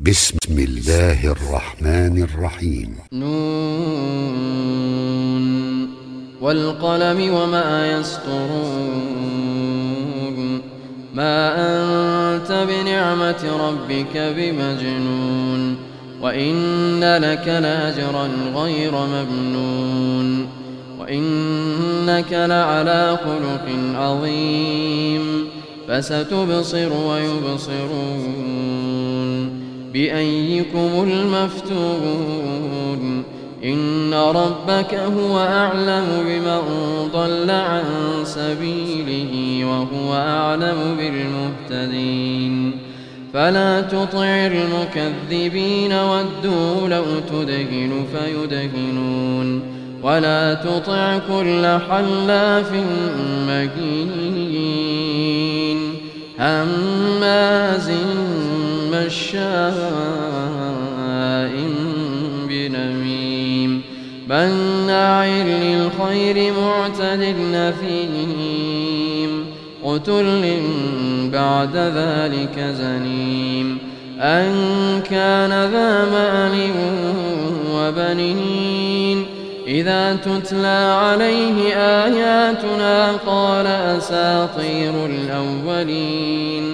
بسم الله الرحمن الرحيم. نون والقلم وما يسطرون. ما أنت بنعمة ربك بمجنون. وإن لك لأجرا غير ممنون. وإنك لعلى خلق عظيم. فستبصر ويبصرون. بأيكم المفتون إن ربك هو أعلم بمن ضل عن سبيله وهو أعلم بالمهتدين. فلا تطع المكذبين ودوا لو تدهن فيدهنون. ولا تطع كل حلاف مهين هماز مشاء بنميم بناع للخير معتد نثيم قتل بعد ذلك زنيم أن كان ذا مال وبنين إذا تتلى عليه آياتنا قال أساطير الأولين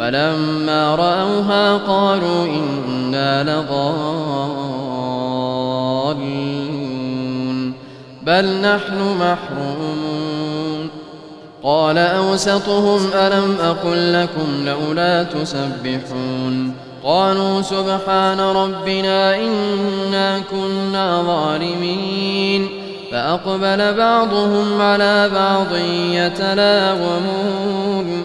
فلما رأوها قالوا إنا لضالون بل نحن محرومون. قال أوسطهم ألم أقل لكم لولا تسبحون؟ قالوا سبحان ربنا إنا كنا ظالمين. فأقبل بعضهم على بعض يتلاومون.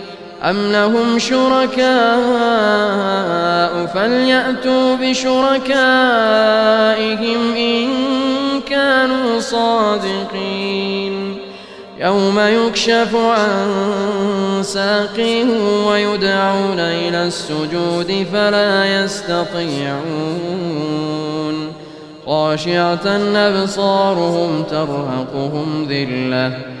أم لهم شركاء فليأتوا بشركائهم إن كانوا صادقين يوم يكشف عن ساق ويدعون إلى السجود فلا يستطيعون خاشعة أبصارهم ترهقهم ذِلَّةٌ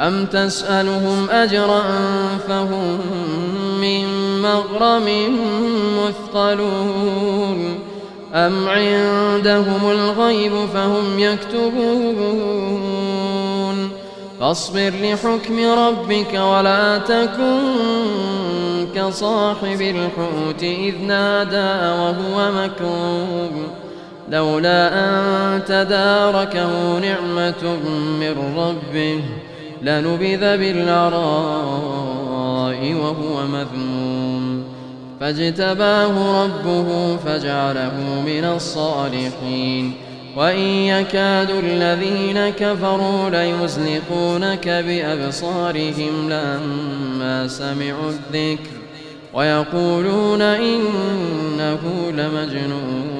أم تسألهم أجرا فهم من مغرم مثقلون أم عندهم الغيب فهم يكتبون فاصبر لحكم ربك ولا تكن كصاحب الحوت إذ نادى وهو مكروب لولا أن تداركه نعمة من ربه لنبذ بالعراء وهو مذموم. فاجتباه ربه فجعله من الصالحين. وإن يكاد الذين كفروا ليزلقونك بأبصارهم لما سمعوا الذكر ويقولون إنه لمجنون.